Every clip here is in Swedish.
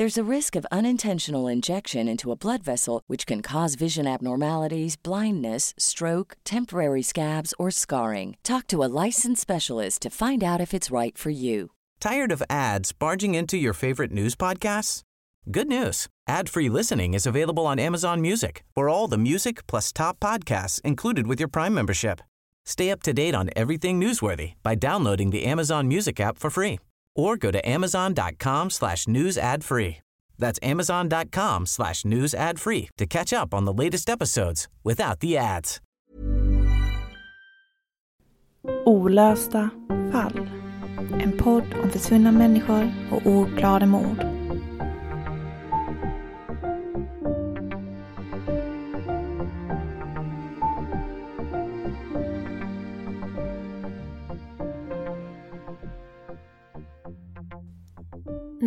There's a risk of unintentional injection into a blood vessel, which can cause vision abnormalities, blindness, stroke, temporary scabs, or scarring. Talk to a licensed specialist to find out if it's right for you. Tired of ads barging into your favorite news podcasts? Good news. Ad-free listening is available on Amazon Music for all the music plus top podcasts included with your Prime membership. Stay up to date on everything newsworthy by downloading the Amazon Music app for free or go to amazon.com slash news ad free. That's amazon.com slash news ad free to catch up on the latest episodes without the ads. Olösta fall. En podd om försvunna människor och ouppklarade mord.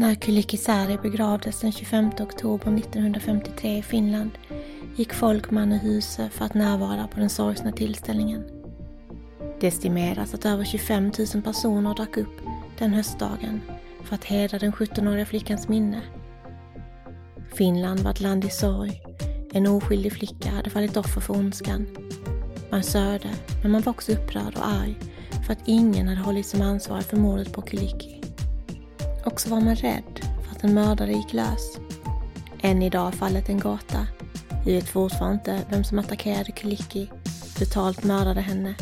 När Kylikisari begravdes den 25 oktober 1953 i Finland gick folk man och huse för att närvara på den sorgsna tillställningen. Det estimeras att över 25 000 personer drack upp den höstdagen för att hedra den 17-åriga flickans minne. Finland var ett land i sorg. En oskyldig flicka hade fallit offer för ondskan. Man sörjde, men man var också upprörd och arg för att ingen hade hållits som ansvarig för mordet på Kyliki. Också var man rädd för att en mördare gick lös. Än idag är fallet en gåta. Vi vet fortfarande inte vem som attackerade Kyliki, brutalt mördade henne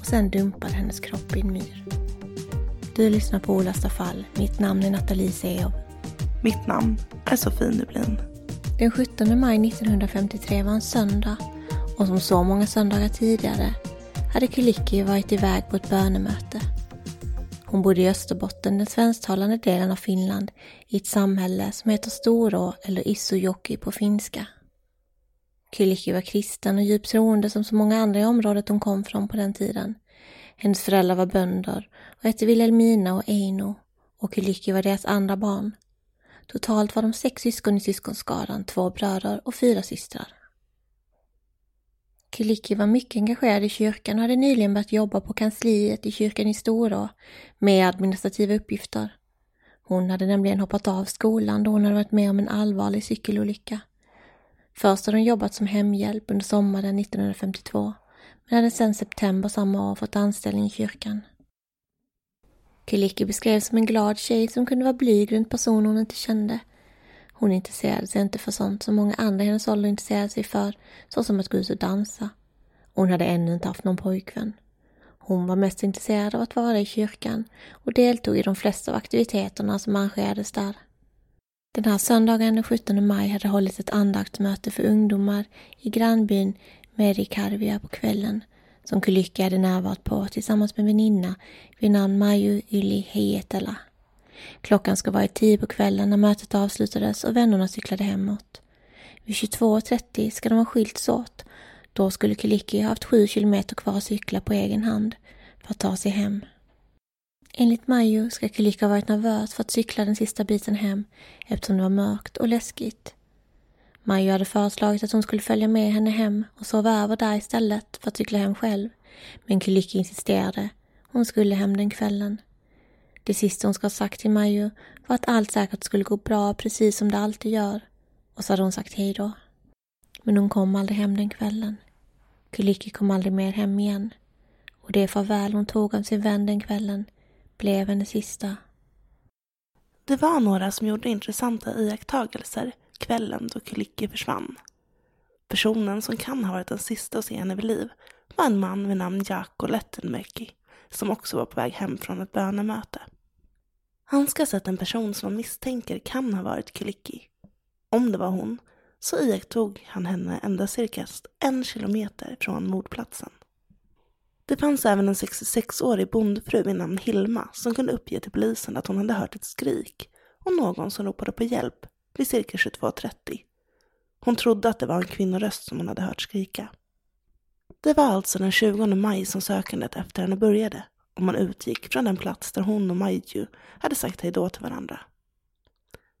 och sen dumpade hennes kropp i en myr. Du lyssnar på Olösta fall. Mitt namn är Nathalie Seow. Mitt namn är Sofie Nublin. Den 17 maj 1953 var en söndag och som så många söndagar tidigare hade Kyllikki varit iväg på ett bönemöte. Hon bodde i Österbotten, den svensktalande delen av Finland, i ett samhälle som heter Storå eller Issujoki på finska. Kyllikki var kristen och djupt troende som så många andra i området hon kom från på den tiden. Hennes föräldrar var bönder och hette Wilhelmina och Eino och Kyllikki var deras andra barn. Totalt var de sex syskon i syskonskaran, två bröder och fyra systrar. Kyllikki var mycket engagerad i kyrkan och hade nyligen börjat jobba på kansliet i kyrkan i Storå med administrativa uppgifter. Hon hade nämligen hoppat av skolan då hon hade varit med om en allvarlig cykelolycka. Först hade hon jobbat som hemhjälp under sommaren 1952 men hade sedan september samma år fått anställning i kyrkan. Kyllikki beskrevs som en glad tjej som kunde vara blyg runt personer hon inte kände. Hon intresserade sig inte för sånt som många andra i hennes ålder intresserade sig för, såsom att gå ut och dansa. Hon hade ännu inte haft någon pojkvän. Hon var mest intresserad av att vara i kyrkan och deltog i de flesta av aktiviteterna som arrangerades där. Den här söndagen den 17 maj hade hållits ett andaktsmöte för ungdomar i grannbyn Merikarvia på kvällen som Kyllikki hade närvarat på tillsammans med väninna vid namn Maju Yli Hietala. Klockan ska vara tio på kvällen när mötet avslutades och vännerna cyklade hemåt. Vid 22.30 ska de ha skilts åt. Då skulle Kiliki ha haft sju kilometer kvar att cykla på egen hand för att ta sig hem. Enligt Mayo ska Kiliki ha varit nervös för att cykla den sista biten hem eftersom det var mörkt och läskigt. Mayo hade föreslagit att hon skulle följa med henne hem och sova över där istället för att cykla hem själv. Men Kiliki insisterade. Hon skulle hem den kvällen. Det sista hon ska ha sagt till Maju var att allt säkert skulle gå bra precis som det alltid gör. Och så hade hon sagt hej då. Men hon kom aldrig hem den kvällen. Kyllikki kom aldrig mer hem igen. Och det farväl hon tog av sin vän den kvällen blev hennes sista. Det var några som gjorde intressanta iakttagelser kvällen då Kyllikki försvann. Personen som kan ha varit den sista att se henne vid liv var en man vid namn Jaakko Lettenmäki som också var på väg hem från ett bönemöte. Han ska ha sett en person som han misstänker kan ha varit Kylikki. Om det var hon så iakttog han henne endast cirka en kilometer från mordplatsen. Det fanns även en 66-årig bondfru vid namn Hilma som kunde uppge till polisen att hon hade hört ett skrik och någon som ropade på hjälp vid cirka 22.30. Hon trodde att det var en kvinnoröst som hon hade hört skrika. Det var alltså den 20 maj som sökandet efter henne började och man utgick från den plats där hon och Maiju hade sagt hejdå till varandra.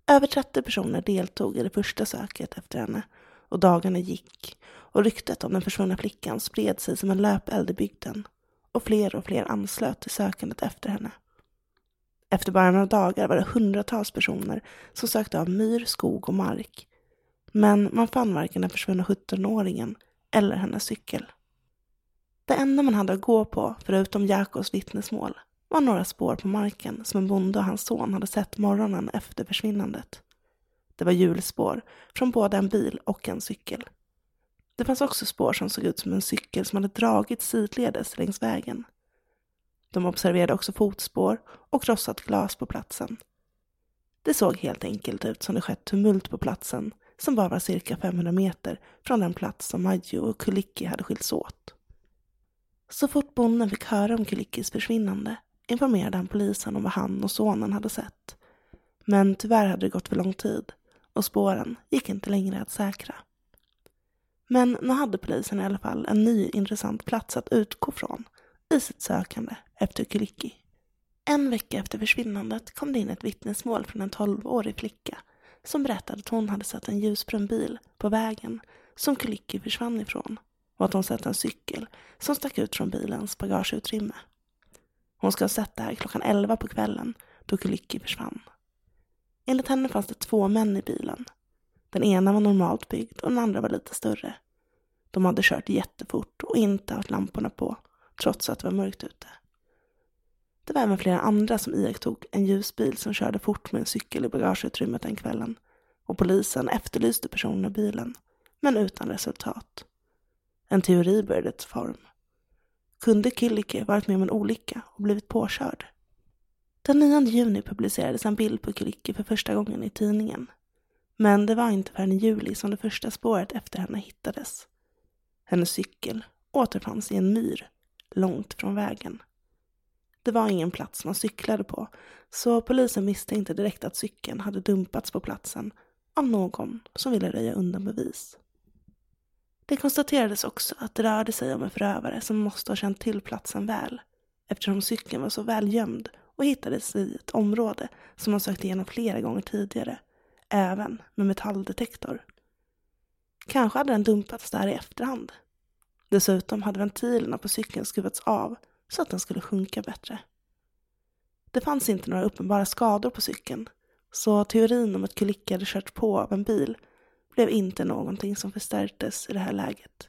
Över 30 personer deltog i det första söket efter henne och dagarna gick och ryktet om den försvunna flickan spred sig som en löpeld i bygden och fler och fler anslöt till sökandet efter henne. Efter bara några dagar var det hundratals personer som sökte av myr, skog och mark. Men man fann varken den försvunna 17-åringen eller hennes cykel. Det enda man hade att gå på, förutom Jakobs vittnesmål, var några spår på marken som en bonde och hans son hade sett morgonen efter försvinnandet. Det var hjulspår från både en bil och en cykel. Det fanns också spår som såg ut som en cykel som hade dragits sidledes längs vägen. De observerade också fotspår och krossat glas på platsen. Det såg helt enkelt ut som det skett tumult på platsen som bara var cirka 500 meter från den plats som Maggio och Kulicki hade skilts åt. Så fort bonden fick höra om Kulickis försvinnande informerade han polisen om vad han och sonen hade sett. Men tyvärr hade det gått för lång tid och spåren gick inte längre att säkra. Men nu hade polisen i alla fall en ny intressant plats att utgå från i sitt sökande efter Kulikki. En vecka efter försvinnandet kom det in ett vittnesmål från en tolvårig flicka som berättade att hon hade sett en ljusbrun bil på vägen som Kulikki försvann ifrån och att hon sett en cykel som stack ut från bilens bagageutrymme. Hon ska ha sett det här klockan elva på kvällen då Kulicki försvann. Enligt henne fanns det två män i bilen. Den ena var normalt byggd och den andra var lite större. De hade kört jättefort och inte haft lamporna på, trots att det var mörkt ute. Det var även flera andra som iakttog en ljusbil som körde fort med en cykel i bagageutrymmet den kvällen och polisen efterlyste personen i bilen, men utan resultat. En teori började ta form. Kunde Kyllike varit med om en olycka och blivit påkörd? Den 9 juni publicerades en bild på Kyllike för första gången i tidningen. Men det var inte förrän i juli som det första spåret efter henne hittades. Hennes cykel återfanns i en myr, långt från vägen. Det var ingen plats man cyklade på, så polisen misstänkte direkt att cykeln hade dumpats på platsen av någon som ville röja undan bevis. Det konstaterades också att det rörde sig om en förövare som måste ha känt till platsen väl, eftersom cykeln var så väl gömd och hittades i ett område som man sökt igenom flera gånger tidigare, även med metalldetektor. Kanske hade den dumpats där i efterhand. Dessutom hade ventilerna på cykeln skruvats av så att den skulle sjunka bättre. Det fanns inte några uppenbara skador på cykeln, så teorin om att Kulicka hade kört på av en bil blev inte någonting som förstärktes i det här läget.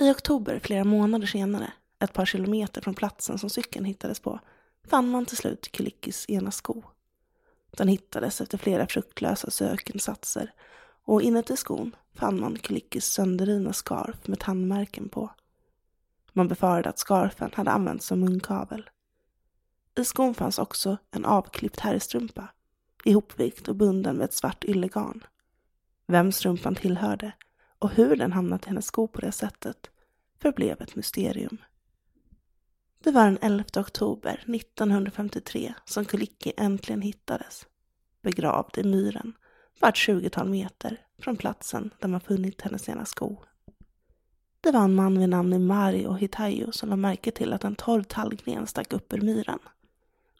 I oktober, flera månader senare, ett par kilometer från platsen som cykeln hittades på, fann man till slut Kulickis ena sko. Den hittades efter flera fruktlösa sökinsatser och inuti skon fann man Kulickis sönderrivna skarf med tandmärken på. Man befarade att skarfen hade använts som munkavel. I skon fanns också en avklippt herrstrumpa, ihopvikt och bunden med ett svart yllegarn. Vem strumpan tillhörde och hur den hamnat i hennes sko på det sättet förblev ett mysterium. Det var den 11 oktober 1953 som Kulicki äntligen hittades, begravd i myren, bara ett tjugotal meter från platsen där man funnit hennes ena sko. Det var en man vid namn Mario Hitayo som lade märke till att en torr tallgren stack upp ur myren.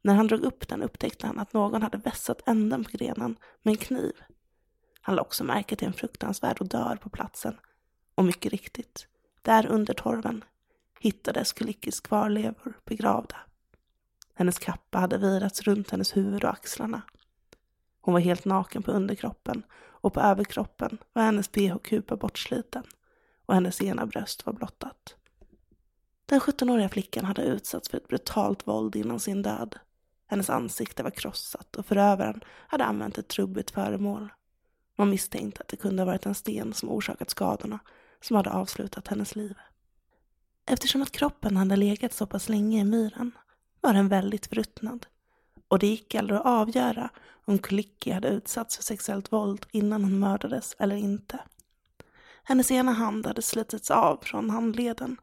När han drog upp den upptäckte han att någon hade vässat änden på grenen med en kniv. Han lade också märke till en fruktansvärd odör på platsen. Och mycket riktigt, där under torven hittades Kulikis kvarlevor begravda. Hennes kappa hade virats runt hennes huvud och axlarna. Hon var helt naken på underkroppen och på överkroppen var hennes bh-kupa bortsliten och hennes ena bröst var blottat. Den 17-åriga flickan hade utsatts för ett brutalt våld innan sin död. Hennes ansikte var krossat och förövaren hade använt ett trubbigt föremål. Man misstänkte att det kunde ha varit en sten som orsakat skadorna som hade avslutat hennes liv. Eftersom att kroppen hade legat så pass länge i myren var den väldigt förruttnad och det gick aldrig att avgöra om Kulicki hade utsatts för sexuellt våld innan hon mördades eller inte. Hennes ena hand hade slitits av från handleden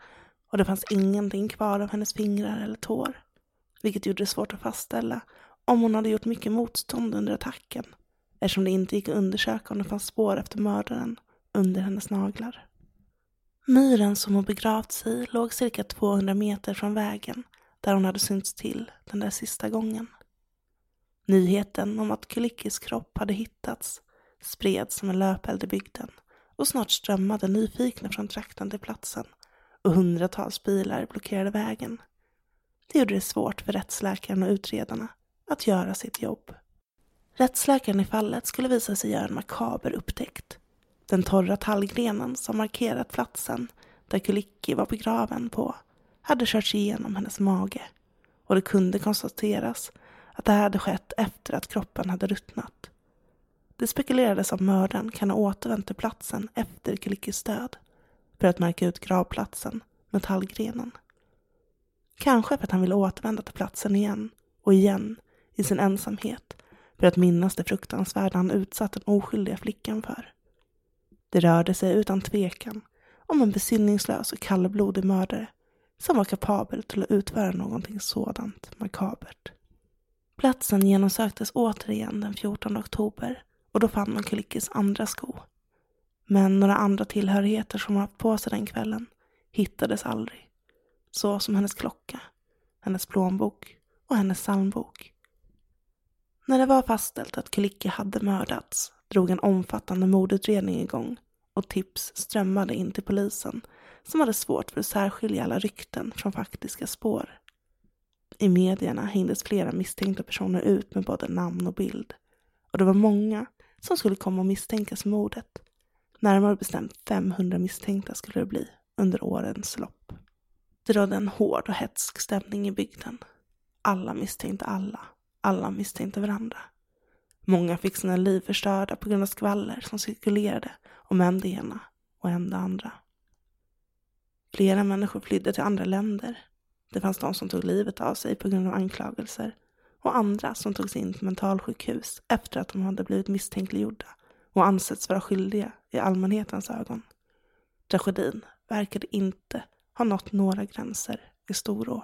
och det fanns ingenting kvar av hennes fingrar eller tår, vilket gjorde det svårt att fastställa om hon hade gjort mycket motstånd under attacken, eftersom det inte gick att undersöka om det fanns spår efter mördaren under hennes naglar. Myren som hon begravt sig i låg cirka 200 meter från vägen där hon hade synts till den där sista gången. Nyheten om att Kulickis kropp hade hittats spreds som en löpeld i bygden och snart strömmade nyfikna från trakten till platsen och hundratals bilar blockerade vägen. Det gjorde det svårt för rättsläkaren och utredarna att göra sitt jobb. Rättsläkaren i fallet skulle visa sig göra en makaber upptäckt. Den torra tallgrenen som markerat platsen där Kulicki var begraven på hade körts igenom hennes mage och det kunde konstateras att det hade skett efter att kroppen hade ruttnat. Det spekulerades att mördaren kan ha återvänt till platsen efter Kulickis död för att märka ut gravplatsen med tallgrenen. Kanske för att han ville återvända till platsen igen och igen i sin ensamhet för att minnas det fruktansvärda han utsatt den oskyldiga flickan för. Det rörde sig utan tvekan om en besinningslös och kallblodig mördare som var kapabel till att utföra någonting sådant makabert. Platsen genomsöktes återigen den 14 oktober och då fann man Kulikis andra sko. Men några andra tillhörigheter som hon haft på sig den kvällen hittades aldrig. Så som hennes klocka, hennes plånbok och hennes psalmbok. När det var fastställt att Kulicki hade mördats drog en omfattande mordutredning igång och tips strömmade in till polisen som hade svårt för att särskilja alla rykten från faktiska spår. I medierna hängdes flera misstänkta personer ut med både namn och bild och det var många som skulle komma att misstänkas för mordet. Närmare bestämt 500 misstänkta skulle det bli under årens lopp. Det rådde en hård och hetsk stämning i bygden. Alla misstänkte alla. Alla misstänkte varandra. Många fick sina liv förstörda på grund av skvaller som cirkulerade om än det ena och än det andra. Flera människor flydde till andra länder. Det fanns de som tog livet av sig på grund av anklagelser och andra som togs in på mentalsjukhus efter att de hade blivit misstänkliggjorda och ansetts vara skyldiga i allmänhetens ögon. Tragedin verkade inte ha nått några gränser i Storå.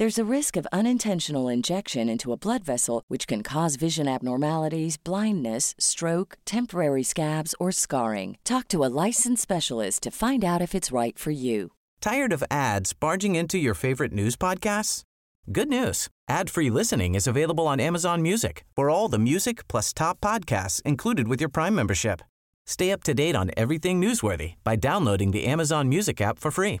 There's a risk of unintentional injection into a blood vessel, which can cause vision abnormalities, blindness, stroke, temporary scabs, or scarring. Talk to a licensed specialist to find out if it's right for you. Tired of ads barging into your favorite news podcasts? Good news. Ad-free listening is available on Amazon Music for all the music plus top podcasts included with your Prime membership. Stay up to date on everything newsworthy by downloading the Amazon Music app for free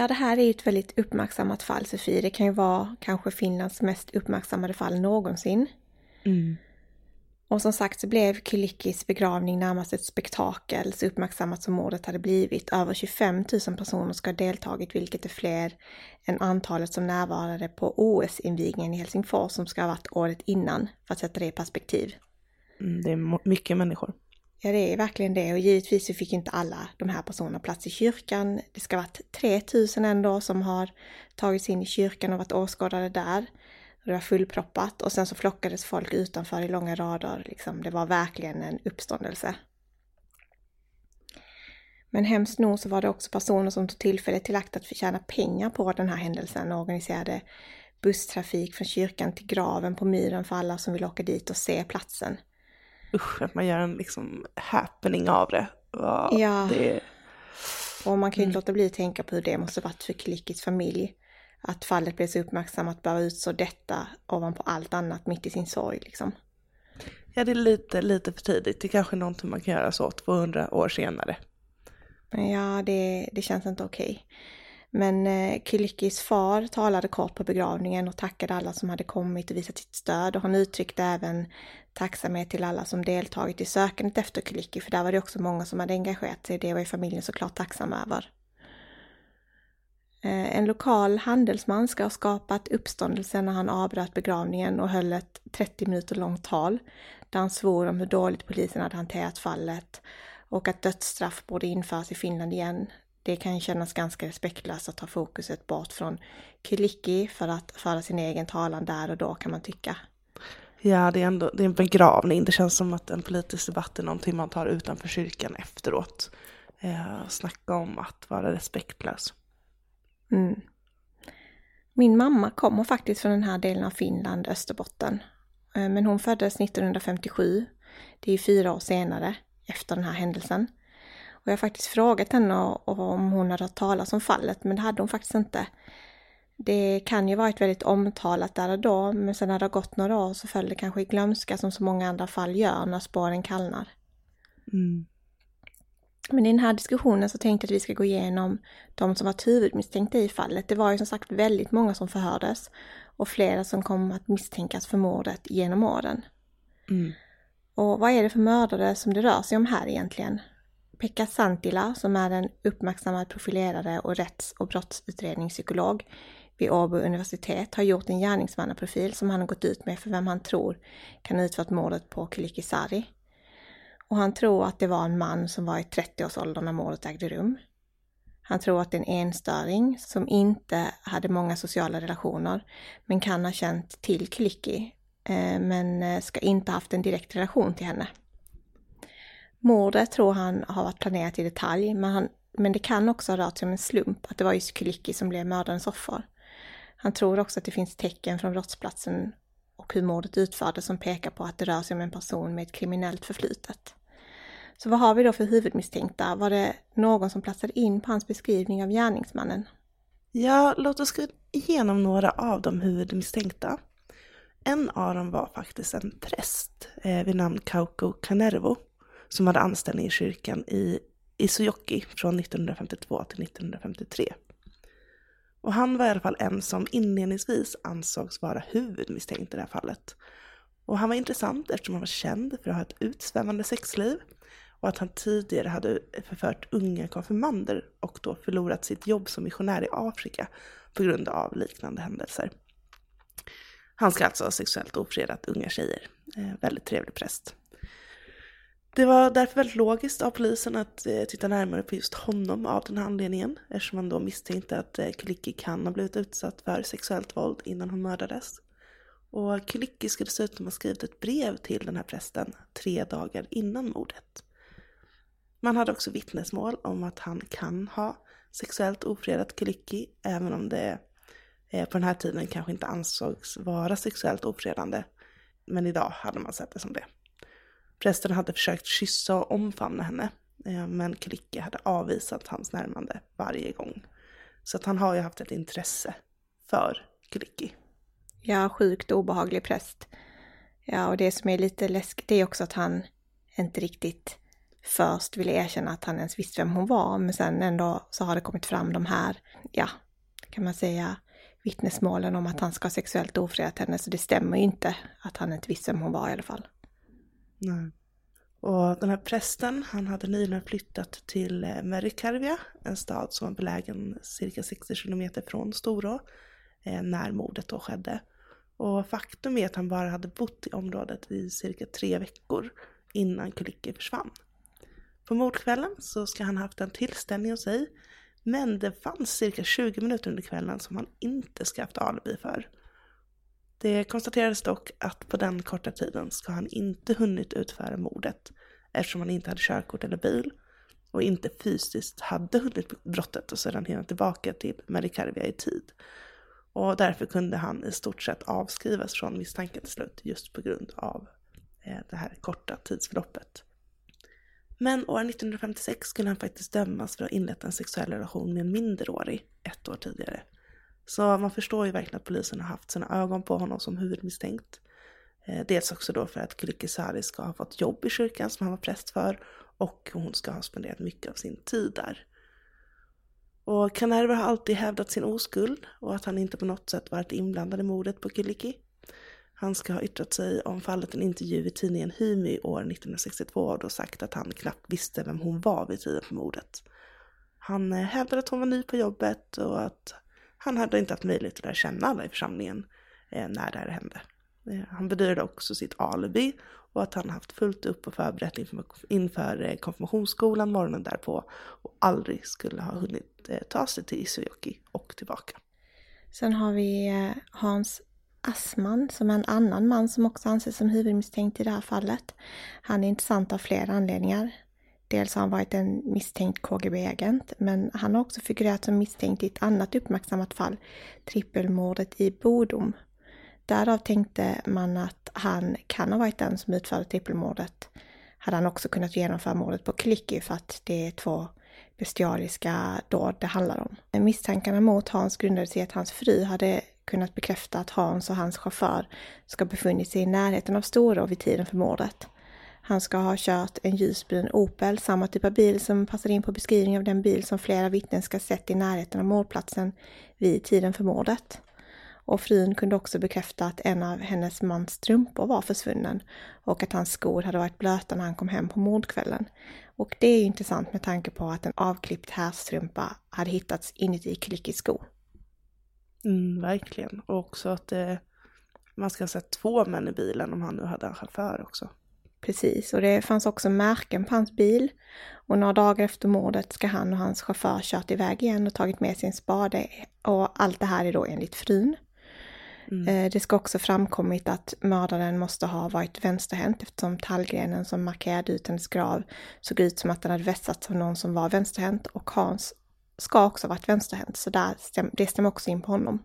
Ja, det här är ju ett väldigt uppmärksammat fall, Sofie. Det kan ju vara kanske Finlands mest uppmärksammade fall någonsin. Mm. Och som sagt så blev Kylickis begravning närmast ett spektakel, så uppmärksammat som mordet hade blivit. Över 25 000 personer ska ha deltagit, vilket är fler än antalet som närvarade på OS-invigningen i Helsingfors som ska ha varit året innan, för att sätta det i perspektiv. Mm, det är mycket människor. Ja, det är verkligen det och givetvis så fick inte alla de här personerna plats i kyrkan. Det ska ha varit 3000 ändå som har tagits in i kyrkan och varit åskådare där. Det var fullproppat och sen så flockades folk utanför i långa rader. Liksom, det var verkligen en uppståndelse. Men hemskt nog så var det också personer som tog tillfället till akt att förtjäna pengar på den här händelsen och organiserade busstrafik från kyrkan till graven på myren för alla som vill åka dit och se platsen. Usch, att man gör en liksom happening av det. Ja. Det... Och man kan ju inte Mm. låta bli att tänka på hur det måste varit för Klickis familj. Att fallet blev så uppmärksammat bara utså detta ovanpå allt annat mitt i sin sorg liksom. Ja, det är lite, lite för tidigt. Det är kanske någonting man kan göra så 200 år senare. Ja, det, det känns inte okej. Men eh, Kylikis far talade kort på begravningen och tackade alla som hade kommit och visat sitt stöd och han uttryckte även tacksamhet till alla som deltagit i sökandet efter Kyliki för där var det också många som hade engagerat sig. Det var ju familjen såklart tacksam över. Eh, en lokal handelsman ska ha skapat uppståndelse när han avbröt begravningen och höll ett 30 minuter långt tal där han svor om hur dåligt polisen hade hanterat fallet och att dödsstraff borde införas i Finland igen. Det kan kännas ganska respektlöst att ta fokuset bort från Kyllikki för att föra sin egen talan där och då kan man tycka. Ja, det är ändå det är en begravning. Det känns som att en politisk debatt är någonting man tar utanför kyrkan efteråt. Eh, snacka om att vara respektlös. Mm. Min mamma kommer faktiskt från den här delen av Finland, Österbotten. Eh, Men hon föddes 1957. Det är fyra år senare, efter den här händelsen. Och jag har faktiskt frågat henne om hon hade hört talas om fallet, men det hade hon faktiskt inte. Det kan ju varit väldigt omtalat där och då, men sen när det har gått några år så föll det kanske i glömska som så många andra fall gör när spåren kallnar. Mm. Men i den här diskussionen så tänkte jag att vi ska gå igenom de som var huvudmisstänkta i fallet. Det var ju som sagt väldigt många som förhördes och flera som kom att misstänkas för mordet genom åren. Mm. Och vad är det för mördare som det rör sig om här egentligen? Pekka Santila, som är en uppmärksammad profilerare och rätts och brottsutredningspsykolog vid Åbo universitet, har gjort en gärningsmannaprofil som han har gått ut med för vem han tror kan ha utfört mordet på Kylikisari. Och han tror att det var en man som var i 30-årsåldern när mordet ägde rum. Han tror att det är en enstöring som inte hade många sociala relationer men kan ha känt till Kyllikki eh, men eh, ska inte ha haft en direkt relation till henne. Mordet tror han har varit planerat i detalj men, han, men det kan också ha rört sig om en slump att det var just Kyllikki som blev mördarens offer. Han tror också att det finns tecken från brottsplatsen och hur mordet utfördes som pekar på att det rör sig om en person med ett kriminellt förflutet. Så vad har vi då för huvudmisstänkta? Var det någon som platsade in på hans beskrivning av gärningsmannen? Ja, låt oss gå igenom några av de huvudmisstänkta. En av dem var faktiskt en präst eh, vid namn Kauko Kanervo som hade anställning i kyrkan i Isojoki från 1952 till 1953. Och han var i alla fall en som inledningsvis ansågs vara huvudmisstänkt i det här fallet. Och han var intressant eftersom han var känd för att ha ett utsvävande sexliv och att han tidigare hade förfört unga konfirmander och då förlorat sitt jobb som missionär i Afrika på grund av liknande händelser. Han ska alltså ha sexuellt ofredat unga tjejer. Eh, väldigt trevlig präst. Det var därför väldigt logiskt av polisen att eh, titta närmare på just honom av den här anledningen eftersom man då misstänkte att eh, kan ha blivit utsatt för sexuellt våld innan hon mördades. Och Kulicki ska dessutom ha skrivit ett brev till den här prästen tre dagar innan mordet. Man hade också vittnesmål om att han kan ha sexuellt ofredat Kulicki även om det eh, på den här tiden kanske inte ansågs vara sexuellt ofredande. Men idag hade man sett det som det. Prästen hade försökt kyssa och omfamna henne, eh, men Klicke hade avvisat hans närmande varje gång. Så att han har ju haft ett intresse för Klicki. Ja, sjukt obehaglig präst. Ja, och det som är lite läskigt det är också att han inte riktigt först ville erkänna att han ens visste vem hon var, men sen ändå så har det kommit fram de här, ja, kan man säga, vittnesmålen om att han ska ha sexuellt ofredat henne, så det stämmer ju inte att han inte visste vem hon var i alla fall. Nej. Och den här prästen, han hade nyligen flyttat till eh, Merikarvia, en stad som var belägen cirka 60 kilometer från Storå, eh, när mordet då skedde. Och faktum är att han bara hade bott i området i cirka tre veckor innan Kulikki försvann. På mordkvällen så ska han haft en tillställning hos sig, men det fanns cirka 20 minuter under kvällen som han inte ska haft alibi för. Det konstaterades dock att på den korta tiden ska han inte hunnit utföra mordet eftersom han inte hade körkort eller bil och inte fysiskt hade hunnit brottet och sedan hinna tillbaka till Medicarvia i tid. Och därför kunde han i stort sett avskrivas från misstanken till slut just på grund av eh, det här korta tidsförloppet. Men år 1956 skulle han faktiskt dömas för att ha inlett en sexuell relation med en minderårig ett år tidigare. Så man förstår ju verkligen att polisen har haft sina ögon på honom som huvudmisstänkt. Eh, dels också då för att Kulikisari ska ha fått jobb i kyrkan som han var präst för och hon ska ha spenderat mycket av sin tid där. Och Kanerva har alltid hävdat sin oskuld och att han inte på något sätt varit inblandad i mordet på Kiliki. Han ska ha yttrat sig om fallet i en intervju i tidningen Hymy år 1962 och då sagt att han knappt visste vem hon var vid tiden för mordet. Han hävdar hävdade att hon var ny på jobbet och att han hade inte haft möjlighet att lära känna alla i församlingen eh, när det här hände. Eh, han bedyrade också sitt alibi och att han haft fullt upp och förberett inför eh, konfirmationsskolan morgonen därpå och aldrig skulle ha hunnit ta sig till Isuyoki och tillbaka. Sen har vi Hans Assman som är en annan man som också anses som huvudmisstänkt i det här fallet. Han är intressant av flera anledningar. Dels har han varit en misstänkt KGB-agent, men han har också figurerat som misstänkt i ett annat uppmärksammat fall, trippelmordet i Bodom. Därav tänkte man att han kan ha varit den som utförde trippelmordet. Hade han också kunnat genomföra mordet på Klicki för att det är två bestialiska dåd det handlar om. Misstankarna mot Hans grundade sig i att hans fru hade kunnat bekräfta att Hans och hans chaufför ska befunnit sig i närheten av Storå vid tiden för mordet. Han ska ha kört en ljusbrun Opel, samma typ av bil som passar in på beskrivningen av den bil som flera vittnen ska sett i närheten av mordplatsen vid tiden för mordet. Och frun kunde också bekräfta att en av hennes mans strumpor var försvunnen och att hans skor hade varit blöta när han kom hem på mordkvällen. Och det är ju intressant med tanke på att en avklippt härstrumpa hade hittats inuti Klickis sko. Mm, verkligen. Och också att eh, man ska ha sett två män i bilen om han nu hade en chaufför också. Precis, och det fanns också märken på hans bil. Och några dagar efter mordet ska han och hans chaufför kört iväg igen och tagit med sin spade. Och allt det här är då enligt frun. Mm. Eh, det ska också framkommit att mördaren måste ha varit vänsterhänt eftersom tallgrenen som markerade ut hennes grav såg ut som att den hade vässats av någon som var vänsterhänt och Hans ska också ha varit vänsterhänt, så där stäm, det stämmer också in på honom.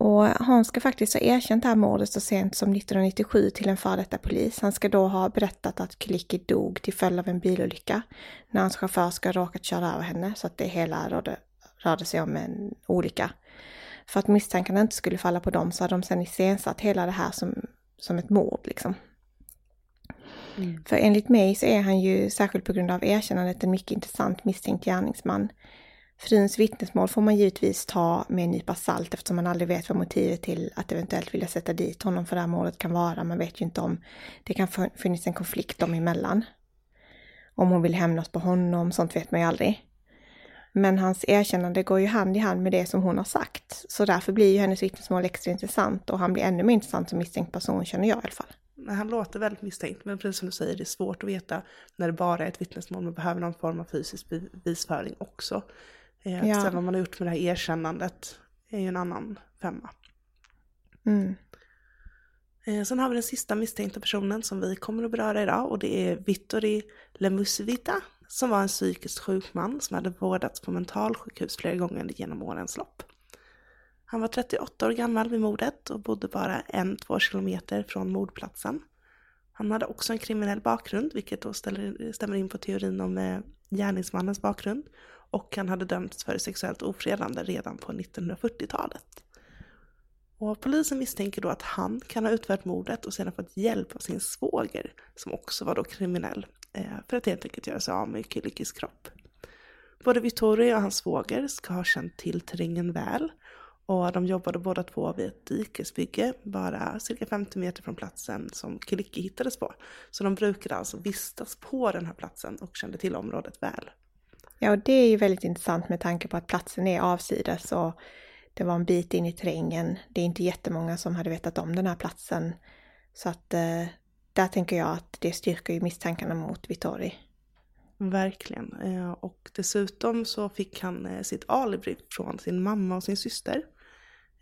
Och Hans ska faktiskt ha erkänt det här mordet så sent som 1997 till en före detta polis. Han ska då ha berättat att Kiliki dog till följd av en bilolycka när hans chaufför ska ha råkat köra över henne så att det hela rörde, rörde sig om en olycka. För att misstankarna inte skulle falla på dem så hade de sen iscensatt hela det här som, som ett mord liksom. Mm. För enligt mig så är han ju, särskilt på grund av erkännandet, en mycket intressant misstänkt gärningsman. Fruns vittnesmål får man givetvis ta med en nypa salt eftersom man aldrig vet vad motivet till att eventuellt vilja sätta dit honom för det här målet kan vara. Man vet ju inte om det kan finnas en konflikt dem emellan. Om hon vill hämnas på honom, sånt vet man ju aldrig. Men hans erkännande går ju hand i hand med det som hon har sagt. Så därför blir ju hennes vittnesmål extra intressant och han blir ännu mer intressant som misstänkt person känner jag i alla fall han låter väldigt misstänkt, men precis som du säger, det är svårt att veta när det bara är ett vittnesmål. Man behöver någon form av fysisk bevisföring också. Eh, ja. Sen vad man har gjort med det här erkännandet är ju en annan femma. Mm. Eh, sen har vi den sista misstänkta personen som vi kommer att beröra idag och det är Vittori Lemusvita som var en psykiskt sjuk man som hade vårdats på mentalsjukhus flera gånger genom årens lopp. Han var 38 år gammal vid mordet och bodde bara en, två kilometer från mordplatsen. Han hade också en kriminell bakgrund, vilket då ställer, stämmer in på teorin om eh, gärningsmannens bakgrund. Och han hade dömts för sexuellt ofredande redan på 1940-talet. Och polisen misstänker då att han kan ha utfört mordet och sedan fått hjälp av sin svåger, som också var då kriminell, eh, för att helt enkelt göra sig av med Kylikis kropp. Både Vittorio och hans svåger ska ha känt till terrängen väl och de jobbade båda två vid ett dikesbygge, bara cirka 50 meter från platsen som Kiliki hittades på. Så de brukade alltså vistas på den här platsen och kände till området väl. Ja, och det är ju väldigt intressant med tanke på att platsen är avsides och det var en bit in i terrängen. Det är inte jättemånga som hade vetat om den här platsen. Så att eh, där tänker jag att det styrker ju misstankarna mot Vittori. Verkligen. Eh, och dessutom så fick han eh, sitt alibi från sin mamma och sin syster.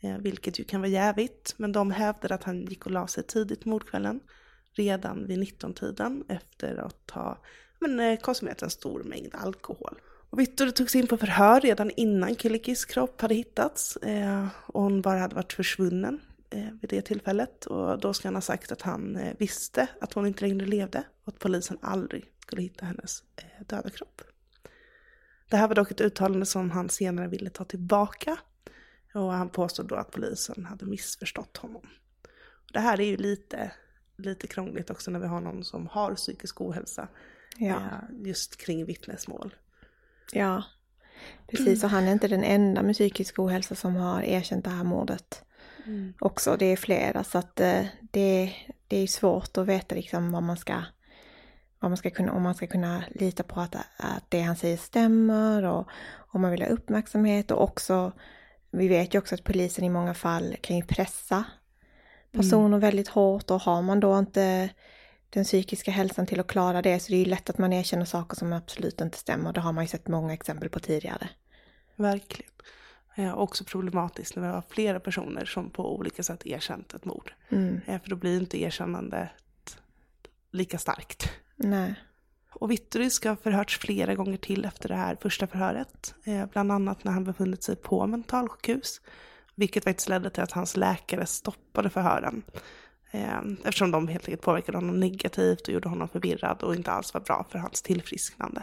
Eh, vilket ju kan vara jävigt, men de hävdade att han gick och la sig tidigt mordkvällen. Redan vid 19-tiden efter att ha men, konsumerat en stor mängd alkohol. Vittor togs in på förhör redan innan Kylikis kropp hade hittats. och hon bara hade varit försvunnen vid det tillfället. Och då ska han ha sagt att han visste att hon inte längre levde och att polisen aldrig skulle hitta hennes eh, döda kropp. Det här var dock ett uttalande som han senare ville ta tillbaka och han påstod då att polisen hade missförstått honom. Det här är ju lite, lite krångligt också när vi har någon som har psykisk ohälsa ja. Eh, just kring vittnesmål. Ja, precis och han är inte den enda med psykisk ohälsa som har erkänt det här mordet. Mm. Också, det är flera så att eh, det, det är svårt att veta liksom vad man ska vad man ska kunna, om man ska kunna lita på att, att det han säger stämmer och om man vill ha uppmärksamhet och också, vi vet ju också att polisen i många fall kan ju pressa personer mm. väldigt hårt och har man då inte den psykiska hälsan till att klara det så det är ju lätt att man erkänner saker som absolut inte stämmer. Det har man ju sett många exempel på tidigare. Verkligen. Ja, också problematiskt när vi har flera personer som på olika sätt erkänt ett mord. Mm. Ja, för då blir inte erkännandet lika starkt. Nej. Och Vittori ska ha förhörts flera gånger till efter det här första förhöret. Eh, bland annat när han befunnit sig på mentalsjukhus. Vilket faktiskt ledde till att hans läkare stoppade förhören. Eh, eftersom de helt enkelt påverkade honom negativt och gjorde honom förvirrad och inte alls var bra för hans tillfrisknande.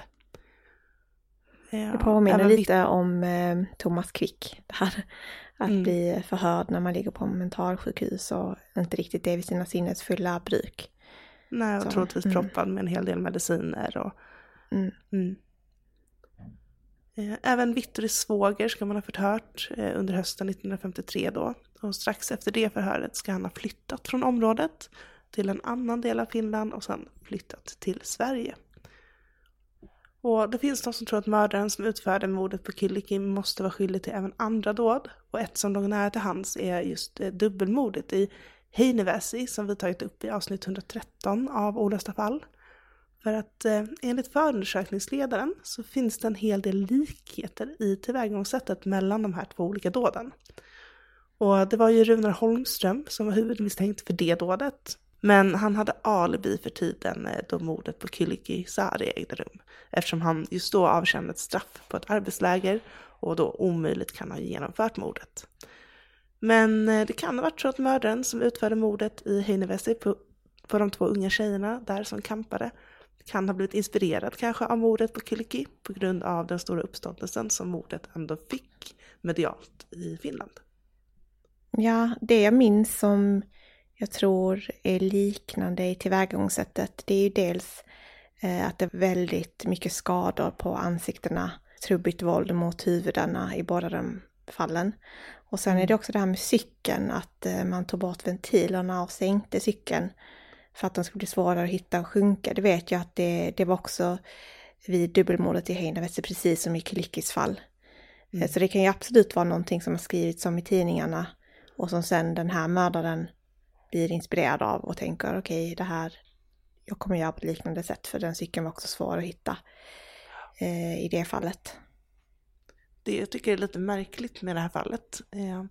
Eh, det påminner lite om eh, Thomas Quick. Det här, att mm. bli förhörd när man ligger på mentalsjukhus och inte riktigt är vid sina sinnesfulla bruk. Nej, och troligtvis mm. proppad med en hel del mediciner. Och, mm. Mm. Eh, även Vittoris svåger ska man ha förhört eh, under hösten 1953 då. Och strax efter det förhöret ska han ha flyttat från området till en annan del av Finland och sen flyttat till Sverige. Och det finns de som tror att mördaren som utförde mordet på Kyllikin måste vara skyldig till även andra dåd. Och ett som låg nära till hands är just eh, dubbelmordet i Heinevesi som vi tagit upp i avsnitt 113 av Olösta fall. För att eh, enligt förundersökningsledaren så finns det en hel del likheter i tillvägagångssättet mellan de här två olika dåden. Och det var ju Runar Holmström som var huvudmisstänkt för det dådet. Men han hade alibi för tiden eh, då mordet på Kyllikki Sari ägde rum. Eftersom han just då avtjänade ett straff på ett arbetsläger och då omöjligt kan ha genomfört mordet. Men eh, det kan ha varit så att mördaren som utförde mordet i Heinevesi på, på de två unga tjejerna där som kampade kan ha blivit inspirerad kanske av mordet på Kyllikki på grund av den stora uppståndelsen som mordet ändå fick medialt i Finland. Ja, det jag minns som jag tror är liknande i tillvägagångssättet, det är ju dels eh, att det är väldigt mycket skador på ansiktena, trubbigt våld mot huvudena i båda de fallen. Och sen är det mm. också det här med cykeln, att eh, man tog bort ventilerna och sänkte cykeln för att den skulle bli svårare att hitta och sjunka. Det vet jag att det, det var också vid dubbelmordet i Heinävesi, precis som i Kylickis fall. Mm. Eh, så det kan ju absolut vara någonting som har skrivits om i tidningarna och som sen den här mördaren blir inspirerad av och tänker okej, okay, det här, jag kommer göra på ett liknande sätt för den cykeln var också svår att hitta eh, i det fallet det jag tycker är lite märkligt med det här fallet, eh,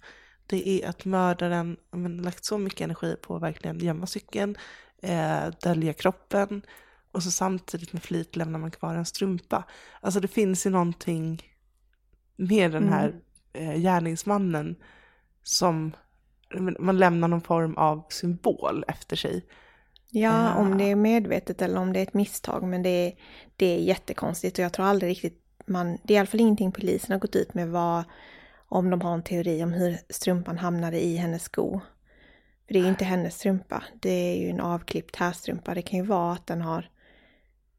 det är att mördaren men, lagt så mycket energi på att verkligen gömma cykeln, eh, dölja kroppen och så samtidigt med flit lämnar man kvar en strumpa. Alltså det finns ju någonting med den här mm. eh, gärningsmannen som man lämnar någon form av symbol efter sig. Ja, uh. om det är medvetet eller om det är ett misstag, men det är, det är jättekonstigt och jag tror aldrig riktigt man, det är i alla fall ingenting polisen har gått ut med vad, om de har en teori om hur strumpan hamnade i hennes sko. För det är inte hennes strumpa, det är ju en avklippt härstrumpa. Det kan ju vara att den har,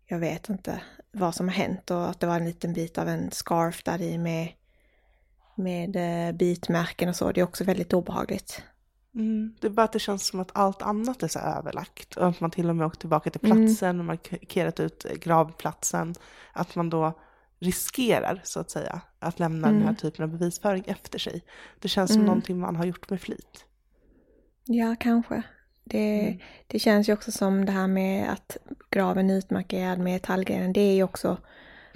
jag vet inte vad som har hänt och att det var en liten bit av en scarf där i med, med eh, bitmärken och så. Det är också väldigt obehagligt. Mm, det är bara att det känns som att allt annat är så överlagt. Och att man till och med åkt tillbaka till platsen mm. och markerat ut gravplatsen. Att man då riskerar, så att säga, att lämna mm. den här mm. typen av bevisföring efter sig. Det känns som mm. någonting man har gjort med flit. Ja, kanske. Det, mm. det känns ju också som det här med att graven är utmarkerad med tallgrenen. Det är ju också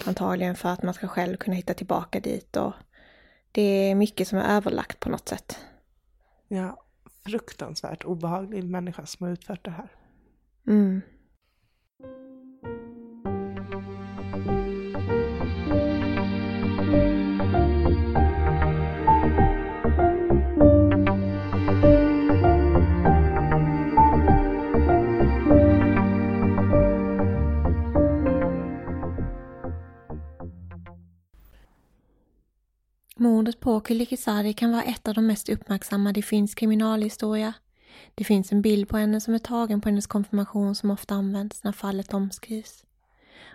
antagligen för att man ska själv kunna hitta tillbaka dit och det är mycket som är överlagt på något sätt. Ja, fruktansvärt obehaglig människa som har utfört det här. Mm. Mordet på Kylikisari kan vara ett av de mest uppmärksammade i finsk kriminalhistoria. Det finns en bild på henne som är tagen på hennes konfirmation som ofta används när fallet omskrivs.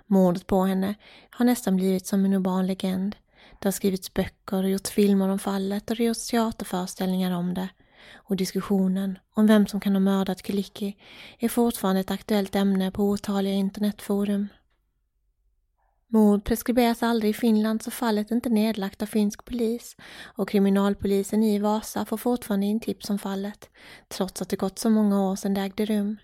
Mordet på henne har nästan blivit som en urban legend. Det har skrivits böcker och gjorts filmer om fallet och det har gjorts teaterföreställningar om det. Och diskussionen om vem som kan ha mördat Kyliki är fortfarande ett aktuellt ämne på otaliga internetforum. Mord preskriberas aldrig i Finland så fallet är inte nedlagt av finsk polis och kriminalpolisen i Vasa får fortfarande in tips om fallet, trots att det gått så många år sedan det ägde rum.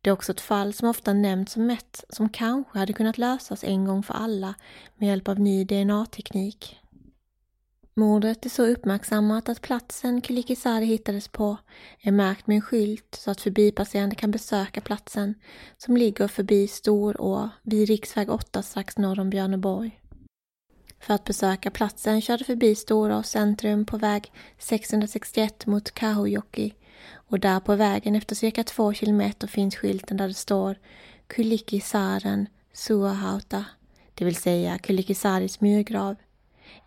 Det är också ett fall som ofta nämns som ett som kanske hade kunnat lösas en gång för alla med hjälp av ny DNA-teknik. Mordet är så uppmärksammat att platsen Kylikisari hittades på är märkt med en skylt så att förbipasserande kan besöka platsen som ligger förbi Storå vid riksväg 8 strax norr om Björneborg. För att besöka platsen körde förbi Storå centrum på väg 661 mot Kahojoki och där på vägen efter cirka två kilometer finns skylten där det står Kylikisaren Suahauta, det vill säga Kylikisaris myrgrav.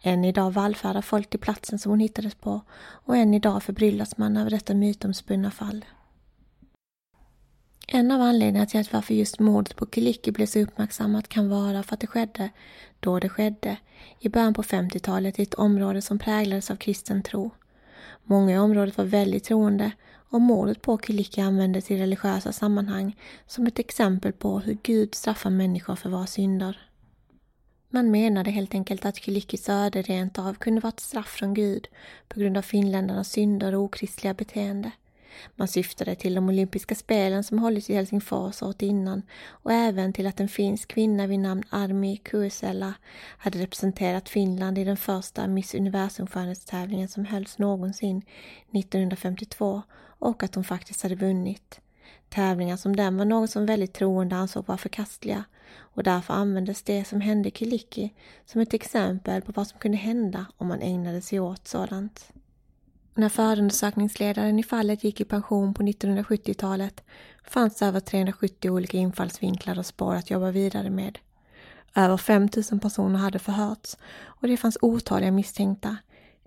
Än idag vallfärdar folk till platsen som hon hittades på och än idag förbryllas man över detta mytomspunna fall. En av anledningarna till att varför just mordet på Kyllikki blev så uppmärksammat kan vara för att det skedde då det skedde, i början på 50-talet i ett område som präglades av kristen tro. Många i området var väldigt troende och mordet på Kyllikki användes i religiösa sammanhang som ett exempel på hur Gud straffar människor för våra synder. Man menade helt enkelt att Kylikis öde rent av kunde vara ett straff från Gud på grund av finländarnas synder och okristliga beteende. Man syftade till de olympiska spelen som hållits i Helsingfors året innan och även till att en finsk kvinna vid namn Armi Kuusela hade representerat Finland i den första Miss Universum-skönhetstävlingen som hölls någonsin 1952 och att hon faktiskt hade vunnit. Tävlingar som den var något som väldigt troende ansåg vara förkastliga och därför användes det som hände Kiliki som ett exempel på vad som kunde hända om man ägnade sig åt sådant. När förundersökningsledaren i fallet gick i pension på 1970-talet fanns det över 370 olika infallsvinklar och spår att jobba vidare med. Över 5000 personer hade förhörts och det fanns otaliga misstänkta.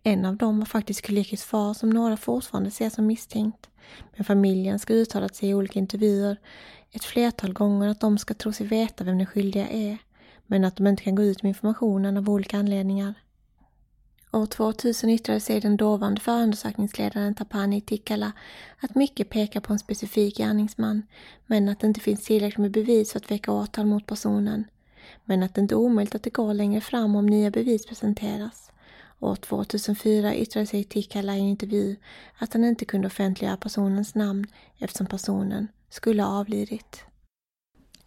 En av dem var faktiskt Kulikis far som några fortfarande ser som misstänkt. Men familjen ska uttalat sig i olika intervjuer ett flertal gånger att de ska tro sig veta vem den skyldiga är, men att de inte kan gå ut med informationen av olika anledningar. År 2000 yttrade sig den dåvarande förundersökningsledaren Tapani Tikala att mycket pekar på en specifik gärningsman, men att det inte finns tillräckligt med bevis för att väcka åtal mot personen. Men att det inte är omöjligt att det går längre fram om nya bevis presenteras. År 2004 yttrade sig Tikala i en intervju att han inte kunde offentliggöra personens namn eftersom personen skulle ha avlidit.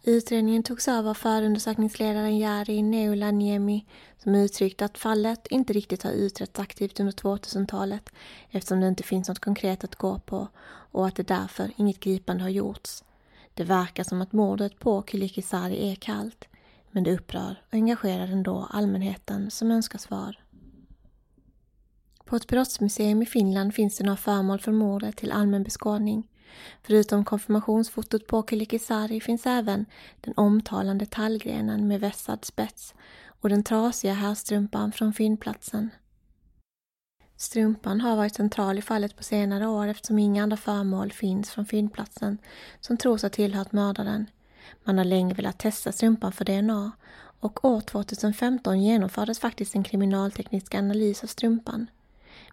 Utredningen togs över av förundersökningsledaren Jari Neulaniemi som uttryckte att fallet inte riktigt har utretts aktivt under 2000-talet eftersom det inte finns något konkret att gå på och att det därför inget gripande har gjorts. Det verkar som att mordet på Kylikisari är kallt, men det upprör och engagerar ändå allmänheten som önskar svar. På ett brottsmuseum i Finland finns det några föremål från mordet till allmän beskådning. Förutom konfirmationsfotot på Kilikisari finns även den omtalande tallgrenen med vässad spets och den trasiga härstrumpan från fyndplatsen. Strumpan har varit central i fallet på senare år eftersom inga andra föremål finns från fyndplatsen som tros ha tillhört mördaren. Man har länge velat testa strumpan för DNA och år 2015 genomfördes faktiskt en kriminalteknisk analys av strumpan.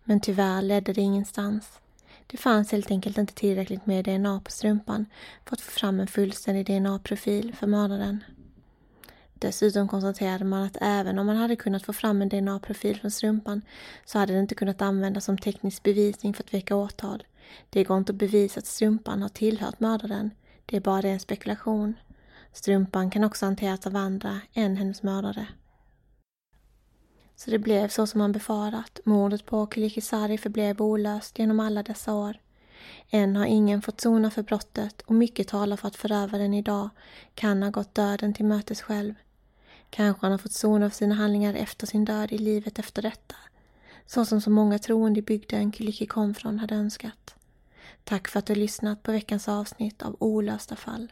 Men tyvärr ledde det ingenstans. Det fanns helt enkelt inte tillräckligt med DNA på strumpan för att få fram en fullständig DNA-profil för mördaren. Dessutom konstaterade man att även om man hade kunnat få fram en DNA-profil från strumpan så hade det inte kunnat användas som teknisk bevisning för att väcka åtal Det går inte att bevisa att strumpan har tillhört mördaren. Det är bara en spekulation. Strumpan kan också hanteras av andra än hennes mördare. Så det blev så som han befarat. Mordet på Kulikisari förblev olöst genom alla dessa år. Än har ingen fått sona för brottet och mycket talar för att förövaren idag kan ha gått döden till mötes själv. Kanske han har fått sona för sina handlingar efter sin död i livet efter detta. Så som så många troende i bygden Kyllikki kom från hade önskat. Tack för att du lyssnat på veckans avsnitt av Olösta fall.